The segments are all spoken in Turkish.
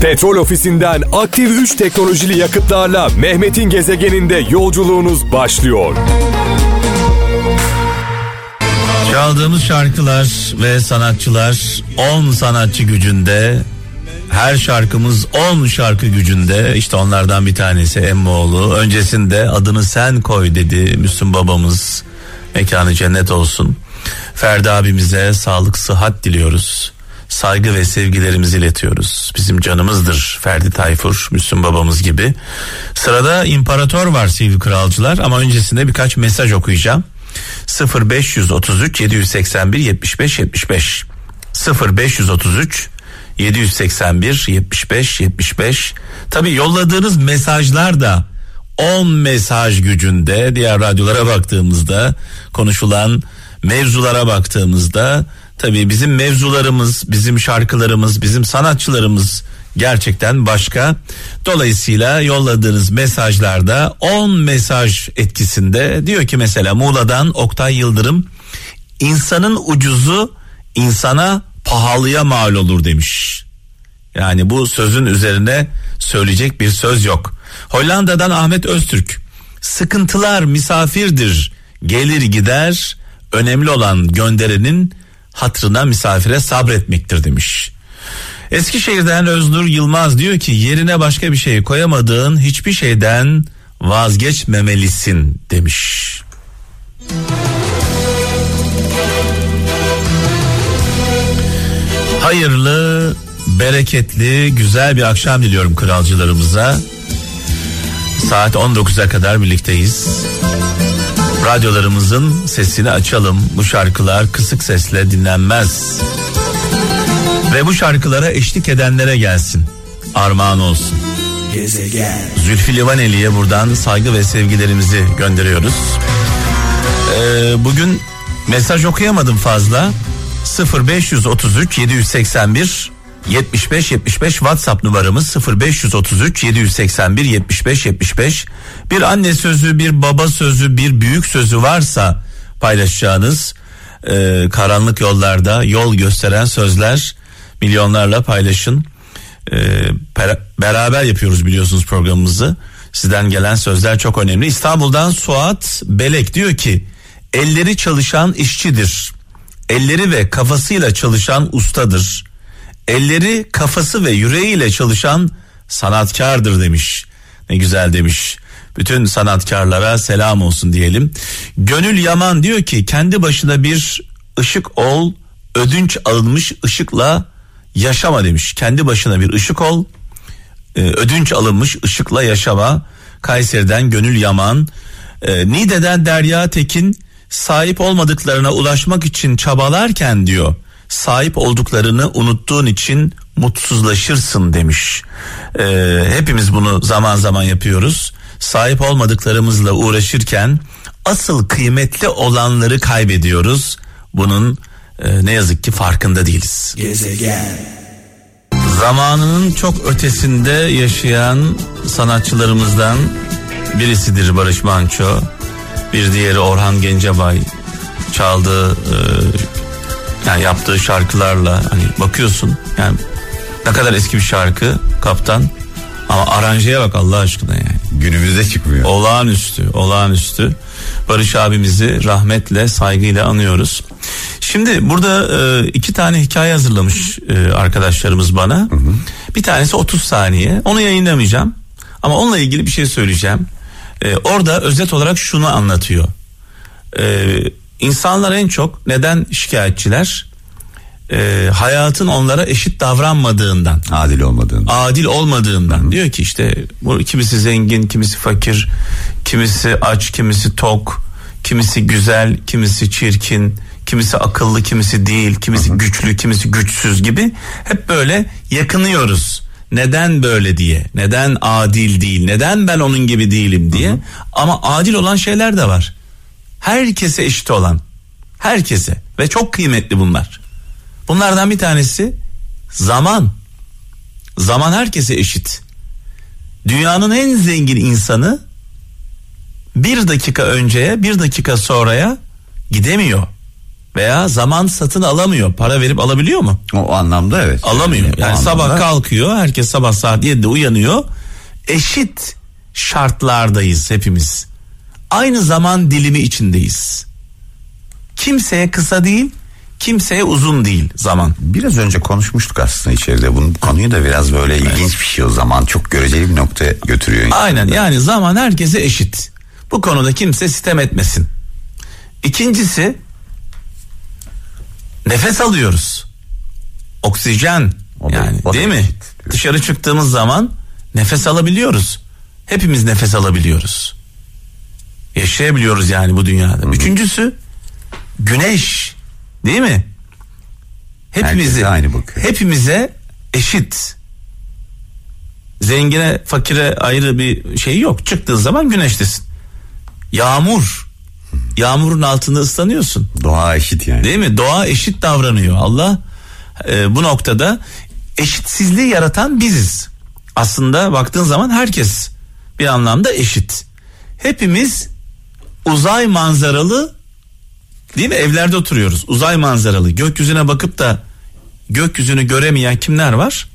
Petrol ofisinden aktif 3 teknolojili yakıtlarla Mehmet'in gezegeninde yolculuğunuz başlıyor. Çaldığımız şarkılar ve sanatçılar 10 sanatçı gücünde. Her şarkımız 10 şarkı gücünde. İşte onlardan bir tanesi Emmoğlu. Öncesinde adını sen koy dedi Müslüm babamız. Mekanı cennet olsun. Ferdi abimize sağlık sıhhat diliyoruz. Saygı ve sevgilerimizi iletiyoruz. Bizim canımızdır Ferdi Tayfur, Müslüm babamız gibi. Sırada imparator var sevgili kralcılar ama öncesinde birkaç mesaj okuyacağım. 0533 781 75 75 0533 781 75 75 Tabi yolladığınız mesajlar da 10 mesaj gücünde diğer radyolara baktığımızda konuşulan mevzulara baktığımızda tabii bizim mevzularımız, bizim şarkılarımız, bizim sanatçılarımız gerçekten başka. Dolayısıyla yolladığınız mesajlarda 10 mesaj etkisinde diyor ki mesela Muğla'dan Oktay Yıldırım insanın ucuzu insana pahalıya mal olur demiş. Yani bu sözün üzerine söyleyecek bir söz yok. Hollanda'dan Ahmet Öztürk sıkıntılar misafirdir gelir gider önemli olan gönderenin hatrına misafire sabretmektir demiş. Eskişehir'den Öznur Yılmaz diyor ki yerine başka bir şey koyamadığın hiçbir şeyden vazgeçmemelisin demiş. Hayırlı, bereketli, güzel bir akşam diliyorum kralcılarımıza. Saat 19'a kadar birlikteyiz. Radyolarımızın sesini açalım. Bu şarkılar kısık sesle dinlenmez. Ve bu şarkılara eşlik edenlere gelsin. Armağan olsun. Gezegen. Zülfü Livaneli'ye buradan saygı ve sevgilerimizi gönderiyoruz. Ee, bugün mesaj okuyamadım fazla. 0533 781 75 75 WhatsApp numaramız 0533 781 75 75 bir anne sözü bir baba sözü bir büyük sözü varsa paylaşacağınız e, karanlık yollarda yol gösteren sözler milyonlarla paylaşın. E, per, beraber yapıyoruz biliyorsunuz programımızı. Sizden gelen sözler çok önemli. İstanbul'dan Suat Belek diyor ki elleri çalışan işçidir. Elleri ve kafasıyla çalışan ustadır elleri kafası ve yüreğiyle çalışan sanatkardır demiş. Ne güzel demiş. Bütün sanatkarlara selam olsun diyelim. Gönül Yaman diyor ki kendi başına bir ışık ol, ödünç alınmış ışıkla yaşama demiş. Kendi başına bir ışık ol, e, ödünç alınmış ışıkla yaşama. Kayseri'den Gönül Yaman, e, Nide'den Derya Tekin sahip olmadıklarına ulaşmak için çabalarken diyor sahip olduklarını unuttuğun için mutsuzlaşırsın demiş. Ee, hepimiz bunu zaman zaman yapıyoruz. Sahip olmadıklarımızla uğraşırken asıl kıymetli olanları kaybediyoruz. Bunun e, ne yazık ki farkında değiliz. Gezegen. Zamanının çok ötesinde yaşayan sanatçılarımızdan birisidir Barış Manço. Bir diğeri Orhan Gencebay çaldığı e, yani yaptığı şarkılarla hani bakıyorsun yani ne kadar eski bir şarkı kaptan ama aranjeye bak Allah aşkına yani. Günümüzde çıkmıyor. Olağanüstü, olağanüstü. Barış abimizi rahmetle, saygıyla anıyoruz. Şimdi burada e, iki tane hikaye hazırlamış e, arkadaşlarımız bana. Hı hı. Bir tanesi 30 saniye. Onu yayınlamayacağım. Ama onunla ilgili bir şey söyleyeceğim. E, orada özet olarak şunu anlatıyor. E, İnsanlar en çok neden şikayetçiler? Ee, hayatın onlara eşit davranmadığından. Adil olmadığından. Adil olmadığından. Hı-hı. Diyor ki işte bu kimisi zengin, kimisi fakir, kimisi aç, kimisi tok, kimisi güzel, kimisi çirkin, kimisi akıllı, kimisi değil, kimisi Hı-hı. güçlü, kimisi güçsüz gibi hep böyle yakınıyoruz. Neden böyle diye, neden adil değil, neden ben onun gibi değilim diye. Hı-hı. Ama adil olan şeyler de var herkese eşit olan herkese ve çok kıymetli bunlar. Bunlardan bir tanesi zaman. Zaman herkese eşit. Dünyanın en zengin insanı bir dakika önceye bir dakika sonraya gidemiyor. veya zaman satın alamıyor. Para verip alabiliyor mu? O anlamda evet. Alamıyor. o Yani sabah anlamda- kalkıyor. Herkes sabah saat 7'de uyanıyor. Eşit şartlardayız hepimiz. Aynı zaman dilimi içindeyiz. Kimseye kısa değil, kimseye uzun değil zaman. Biraz önce konuşmuştuk aslında içeride. Bunu, bu konuyu da biraz böyle ilginç bir şey o zaman. Çok göreceli bir noktaya götürüyor. Aynen yani zaman herkese eşit. Bu konuda kimse sitem etmesin. İkincisi nefes alıyoruz. Oksijen O yani da değil mi? eşit. Dışarı çıktığımız zaman nefes alabiliyoruz. Hepimiz nefes alabiliyoruz. Yaşayabiliyoruz yani bu dünyada. Üçüncüsü güneş değil mi? Hepimizi aynı bakıyor. hepimize eşit. Zengine fakire ayrı bir şey yok. Çıktığın zaman güneştesin. Yağmur. Yağmurun altında ıslanıyorsun. Doğa eşit yani. Değil mi? Doğa eşit davranıyor. Allah e, bu noktada eşitsizliği yaratan biziz. Aslında baktığın zaman herkes bir anlamda eşit. Hepimiz uzay manzaralı değil mi? Evlerde oturuyoruz. Uzay manzaralı. Gökyüzüne bakıp da gökyüzünü göremeyen kimler var?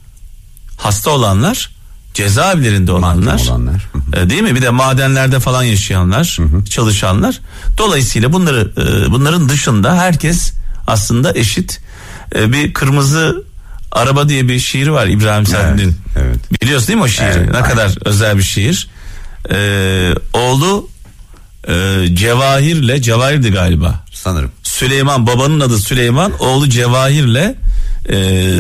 Hasta olanlar, cezaevlerinde olanlar, olanlar. E, değil mi? Bir de madenlerde falan yaşayanlar, çalışanlar. Dolayısıyla bunları e, bunların dışında herkes aslında eşit. E, bir kırmızı araba diye bir şiir var İbrahim Servin'in. evet. Biliyorsun değil mi o şiiri? Evet, ne aynen. kadar özel bir şiir. E, oğlu e, Cevahir'le Cevahir'di galiba. Sanırım. Süleyman babanın adı Süleyman oğlu Cevahir'le e,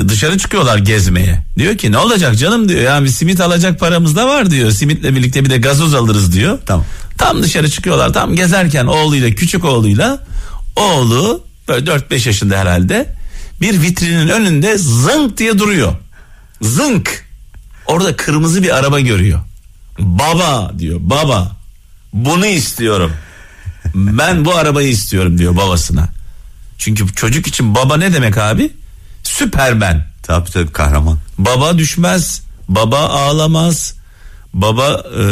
dışarı çıkıyorlar gezmeye. Diyor ki ne olacak canım diyor yani bir simit alacak paramız da var diyor. Simitle birlikte bir de gazoz alırız diyor. Tamam. Tam dışarı çıkıyorlar tam gezerken oğluyla küçük oğluyla oğlu böyle 4-5 yaşında herhalde bir vitrinin önünde zınk diye duruyor. Zınk. Orada kırmızı bir araba görüyor. Baba diyor baba bunu istiyorum. Ben bu arabayı istiyorum diyor babasına. Çünkü çocuk için baba ne demek abi? Süpermen. Tabii tabii kahraman. Baba düşmez, baba ağlamaz, baba e,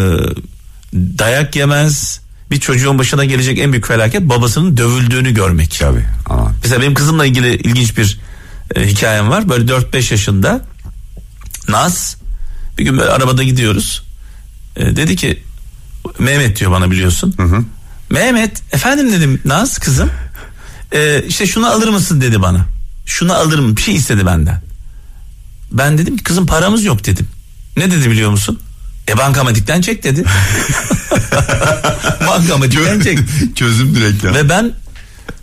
dayak yemez. Bir çocuğun başına gelecek en büyük felaket babasının dövüldüğünü görmek. Tabii. Ama Mesela benim kızımla ilgili ilginç bir e, hikayem var. Böyle 4-5 yaşında Naz bir gün böyle arabada gidiyoruz. E, dedi ki Mehmet diyor bana biliyorsun. Mehmet efendim dedim Naz kızım. E, işte şunu alır mısın dedi bana. Şunu alırım bir şey istedi benden. Ben dedim ki kızım paramız yok dedim. Ne dedi biliyor musun? E bankamatikten çek dedi. bankamatikten çek. Çözüm direkt ya. Ve ben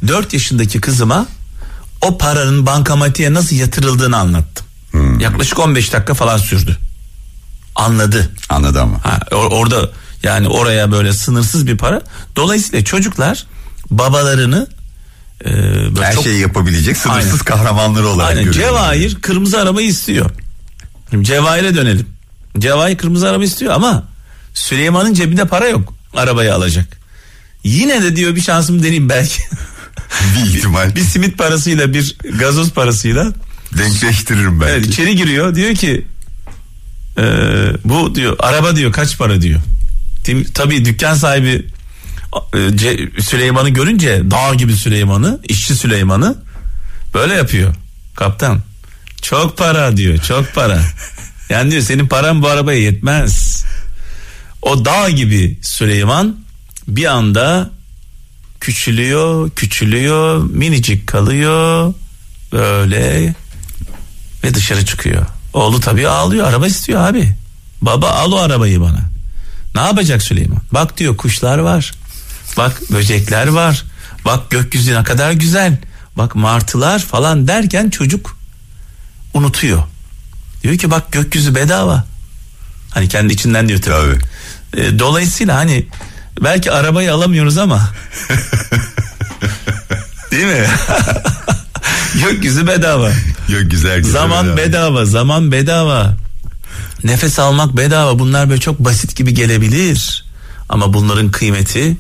4 yaşındaki kızıma o paranın bankamatiğe nasıl yatırıldığını anlattım. Yaklaşık 15 dakika falan sürdü. Anladı. Anladı ama. Ha, or- orada yani oraya böyle sınırsız bir para. Dolayısıyla çocuklar babalarını e, Her çok- şeyi yapabilecek sınırsız Aynen. kahramanları olarak Aynen. görüyorum. Cevahir kırmızı arabayı istiyor. Şimdi Cevahir'e dönelim. Cevahir kırmızı araba istiyor ama Süleyman'ın cebinde para yok arabayı alacak. Yine de diyor bir şansım deneyeyim belki. Bir ihtimal. bir simit parasıyla bir gazoz parasıyla Denkleştiririm belki. evet, içeri giriyor diyor ki "Ee, bu diyor araba diyor kaç para diyor. Tim- Tabii dükkan sahibi e, Süleyman'ı görünce dağ gibi Süleyman'ı işçi Süleyman'ı böyle yapıyor. Kaptan çok para diyor çok para. Yani diyor senin paran bu arabaya yetmez. O dağ gibi Süleyman bir anda küçülüyor, küçülüyor, minicik kalıyor böyle ve dışarı çıkıyor. Oğlu tabii ağlıyor, araba istiyor abi. Baba al o arabayı bana. Ne yapacak Süleyman? Bak diyor kuşlar var. Bak böcekler var. Bak gökyüzü ne kadar güzel. Bak martılar falan derken çocuk unutuyor. Diyor ki bak gökyüzü bedava. Hani kendi içinden diyor tabii. E, dolayısıyla hani belki arabayı alamıyoruz ama değil mi? Gökyüzü bedava. Yok güzel güzel. Zaman bedava. bedava, zaman bedava. Nefes almak bedava. Bunlar böyle çok basit gibi gelebilir. Ama bunların kıymeti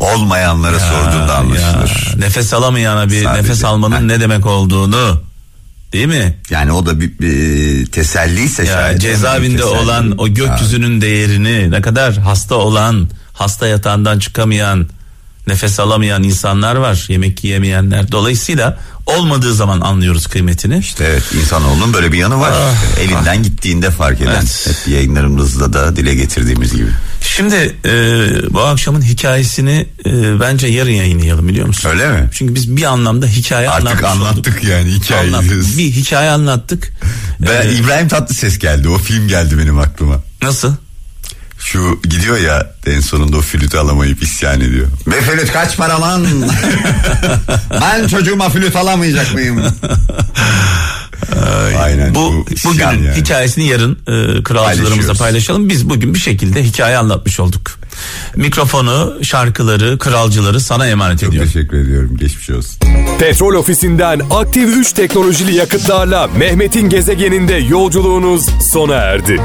Olmayanlara sorduğunda ya, anlaşılır. nefes alamayana bir Sadece. nefes almanın Ha. ne demek olduğunu değil mi? Yani o da bir, bir teselliyse Ya şayet. cezaevinde teselli. olan o gökyüzünün değerini ne kadar hasta olan, hasta yatağından çıkamayan, Nefes alamayan insanlar var. Yemek yiyemeyenler. Dolayısıyla olmadığı zaman anlıyoruz kıymetini. İşte evet insanoğlunun böyle bir yanı var. Ah, Elinden gittiğinde fark eden. Evet. Hep yayınlarımızda da dile getirdiğimiz gibi. Şimdi e, bu akşamın hikayesini e, bence yarın yayınlayalım biliyor musun? Öyle mi? Çünkü biz bir anlamda hikaye Artık anlattık olduk. yani hikayeyi. Anlattık. Bir hikaye anlattık. Ben Ee, İbrahim Tatlıses geldi. O film geldi benim aklıma. nasıl? Şu gidiyor ya en sonunda o flütü alamayıp isyan ediyor. Be flüt kaç para lan? ben çocuğuma flüt alamayacak mıyım? Aynen. Bu isyan bugünün yani. hikayesini yarın e, kralcılarımızla paylaşalım. Biz bugün bir şekilde hikaye anlatmış olduk. Mikrofonu, şarkıları, kralcıları sana emanet Çok ediyorum. teşekkür ediyorum. Geçmiş olsun. Petrol ofisinden aktif 3 teknolojili yakıtlarla Mehmet'in gezegeninde yolculuğunuz sona erdi.